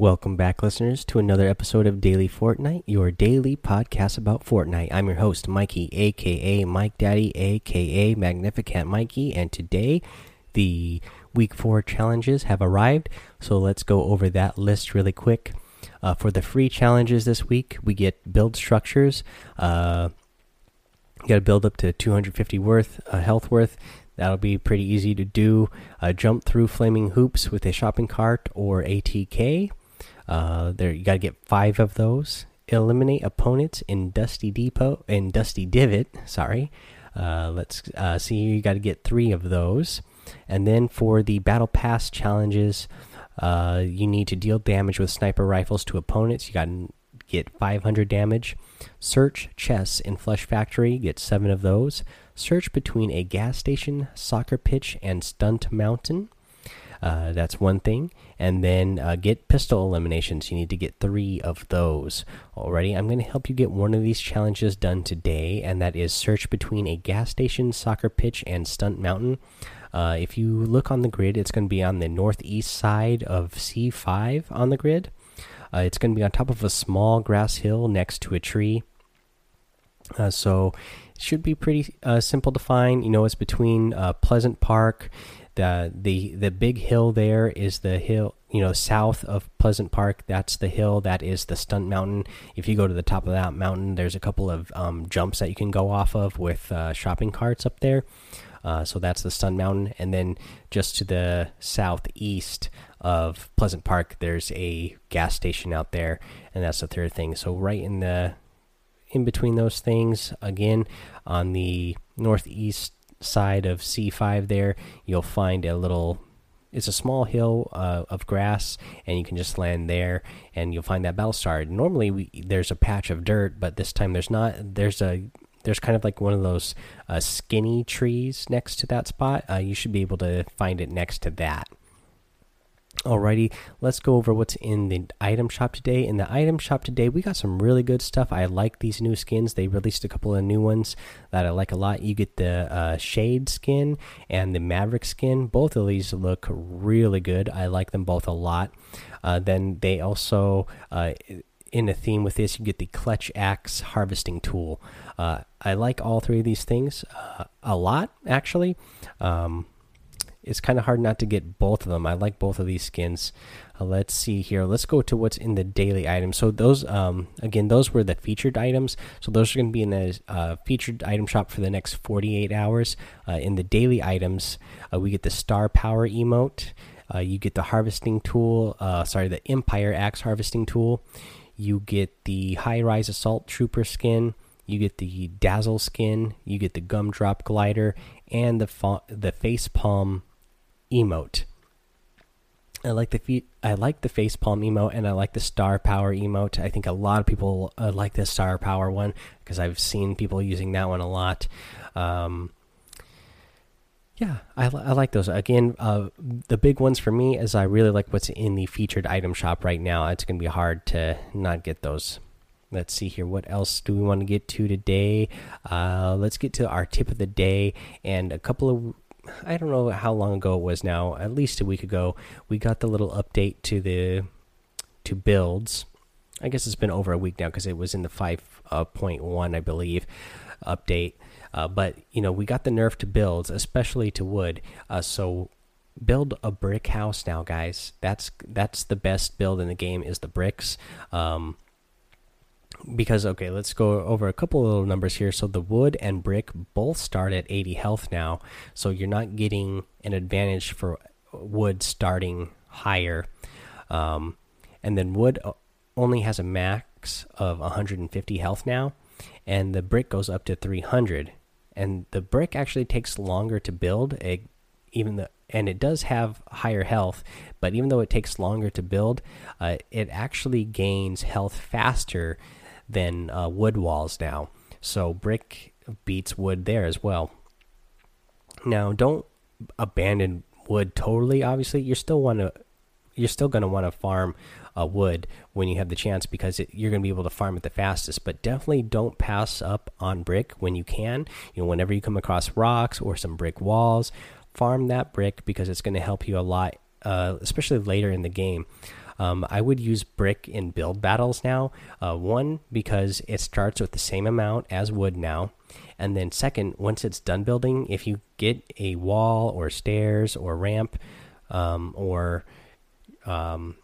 Welcome back, listeners, to another episode of Daily Fortnite, your daily podcast about Fortnite. I'm your host, Mikey, aka Mike Daddy, aka Magnificent Mikey, and today the week four challenges have arrived. So let's go over that list really quick. Uh, for the free challenges this week, we get build structures. Uh, you got to build up to 250 worth, uh, health worth. That'll be pretty easy to do. Uh, jump through flaming hoops with a shopping cart or ATK. Uh, there you got to get five of those. Eliminate opponents in Dusty Depot in Dusty Divot. Sorry. Uh, let's uh, see. You got to get three of those, and then for the Battle Pass challenges, uh, you need to deal damage with sniper rifles to opponents. You got to get 500 damage. Search chests in Flush Factory. Get seven of those. Search between a gas station, soccer pitch, and stunt mountain. Uh, that's one thing. And then uh, get pistol eliminations. You need to get three of those. Already, I'm going to help you get one of these challenges done today, and that is search between a gas station, soccer pitch, and stunt mountain. Uh, if you look on the grid, it's going to be on the northeast side of C5 on the grid. Uh, it's going to be on top of a small grass hill next to a tree. Uh, so it should be pretty simple to find. You know, it's between Pleasant Park the the the big hill there is the hill you know south of pleasant park. That's the hill that is the stunt mountain. If you go to the top of that mountain there's a couple of um, jumps that you can go off of with uh, shopping carts up there. Uh, so that's the stunt mountain. And then just to the southeast of pleasant park there's a gas station out there and that's the third thing. So right in the in between those things again on the northeast side of C5 there, you'll find a little it's a small hill uh, of grass and you can just land there and you'll find that battle star normally we, there's a patch of dirt but this time there's not there's a there's kind of like one of those uh, skinny trees next to that spot. Uh, you should be able to find it next to that Alrighty, let's go over what's in the item shop today. In the item shop today, we got some really good stuff. I like these new skins. They released a couple of new ones that I like a lot. You get the uh, Shade skin and the Maverick skin. Both of these look really good. I like them both a lot. Uh, then they also, uh, in a theme with this, you get the Clutch Axe harvesting tool. Uh, I like all three of these things uh, a lot, actually. Um, it's kind of hard not to get both of them. I like both of these skins. Uh, let's see here. Let's go to what's in the daily items. So those, um, again, those were the featured items. So those are going to be in the uh, featured item shop for the next 48 hours. Uh, in the daily items, uh, we get the star power emote. Uh, you get the harvesting tool. Uh, sorry, the Empire Axe harvesting tool. You get the high rise assault trooper skin. You get the dazzle skin. You get the gumdrop glider and the the face palm emote. I like the feet. I like the face palm emote, and I like the star power emote. I think a lot of people uh, like the star power one because I've seen people using that one a lot. Um, yeah, I, I like those. Again, uh, the big ones for me is I really like what's in the featured item shop right now. It's going to be hard to not get those. Let's see here. What else do we want to get to today? Uh, let's get to our tip of the day and a couple of I don't know how long ago it was now, at least a week ago, we got the little update to the to builds. I guess it's been over a week now because it was in the 5.1, I believe, update. Uh, but you know, we got the nerf to builds, especially to wood. Uh, so build a brick house now, guys. That's that's the best build in the game is the bricks. Um, because okay let's go over a couple of little numbers here. So the wood and brick both start at 80 health now. So you're not getting an advantage for wood starting higher. Um, and then wood only has a max of 150 health now and the brick goes up to 300 and the brick actually takes longer to build. It, even the and it does have higher health but even though it takes longer to build uh, it actually gains health faster than uh, wood walls now. So brick beats wood there as well. Now, don't abandon wood totally. Obviously, you still want to. You're still going to want to farm uh, wood when you have the chance because it, you're going to be able to farm it the fastest. But definitely don't pass up on brick when you can. You know, whenever you come across rocks or some brick walls, farm that brick because it's going to help you a lot, uh, especially later in the game. Um, I would use brick in build battles now. Uh, one because it starts with the same amount as wood now, and then second, once it's done building, if you get a wall or stairs or ramp um, or um,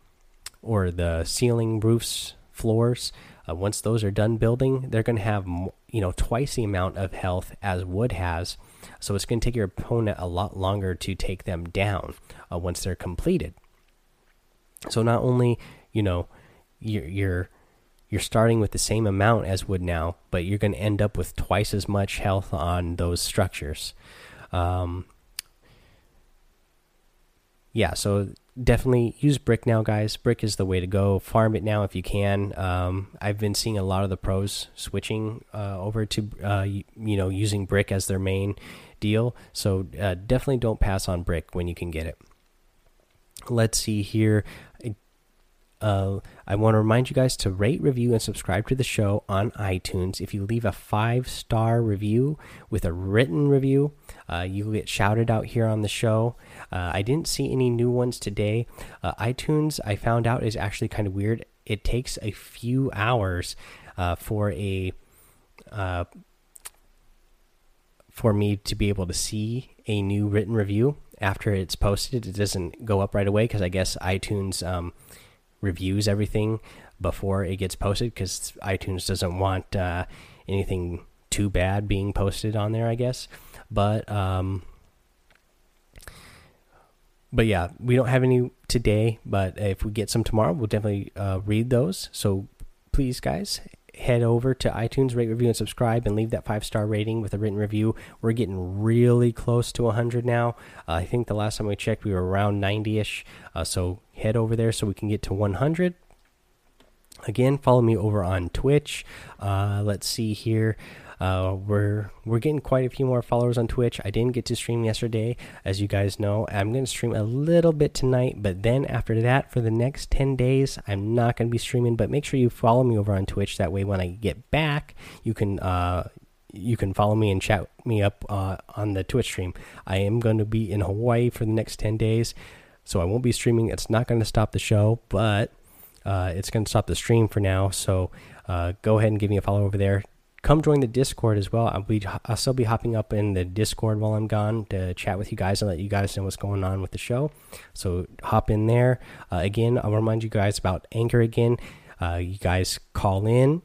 or the ceiling roofs floors uh, once those are done building they're going to have you know twice the amount of health as wood has so it's going to take your opponent a lot longer to take them down uh, once they're completed so not only you know you're, you're you're starting with the same amount as wood now but you're going to end up with twice as much health on those structures. Um, yeah so definitely use brick now guys. Brick is the way to go. Farm it now if you can. Um, i've been seeing a lot of the pros switching uh, over to uh, you, you, know using brick as their main deal. So uh, definitely don't pass on brick when you can get it. Let's see here uh, I want to remind you guys to rate, review, and subscribe to the show on iTunes. If you leave a five star review with a written review, uh, you get shouted out here on the show. Uh, I didn't see any new ones today. Uh, iTunes, I found out, is actually kind of weird. It takes a few hours uh, for a uh, for me to be able to see a new written review after it's posted. It doesn't go up right away because I guess iTunes. Um, reviews everything before it gets posted because iTunes doesn't want uh, anything too bad being posted on there, I guess. But um, but yeah, we don't have any today. But if we get some tomorrow, we'll definitely uh, read those. So please, guys, head over to iTunes, rate, review, and subscribe, and leave that five star rating with a written review. We're getting really close to 100 now. Uh, I think the last time we checked, we were around 90 ish. Uh, so head over there so we can get to 100. Again, follow me over on Twitch. Uh, let's see here. Uh, we're we're getting quite a few more followers on Twitch. I didn't get to stream yesterday, as you guys know. I'm going to stream a little bit tonight, but then after that, for the next 10 days, I'm not going to be streaming. But make sure you follow me over on Twitch. That way, when I get back, you can uh, you can follow me and chat me up uh, on the Twitch stream. I am going to be in Hawaii for the next 10 days, so I won't be streaming. It's not going to stop the show, but uh, it's going to stop the stream for now. So uh, go ahead and give me a follow over there come join the Discord as well. I'll be I'll still be hopping up in the Discord while I'm gone to chat with you guys and let you guys know what's going on with the show. So hop in there. Uh, again, I'll remind you guys about Anchor again. Uh, you guys call in.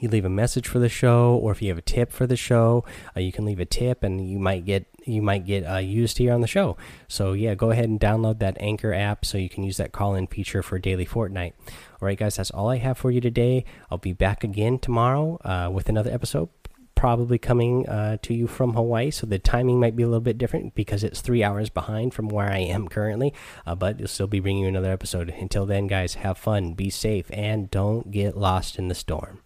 You leave a message for the show, or if you have a tip for the show, uh, you can leave a tip, and you might get you might get uh, used here on the show. So yeah, go ahead and download that Anchor app so you can use that call-in feature for daily Fortnite. All right, guys, that's all I have for you today. I'll be back again tomorrow uh, with another episode, probably coming uh, to you from Hawaii. So the timing might be a little bit different because it's three hours behind from where I am currently. Uh, but you'll still be bringing you another episode. Until then, guys, have fun, be safe, and don't get lost in the storm.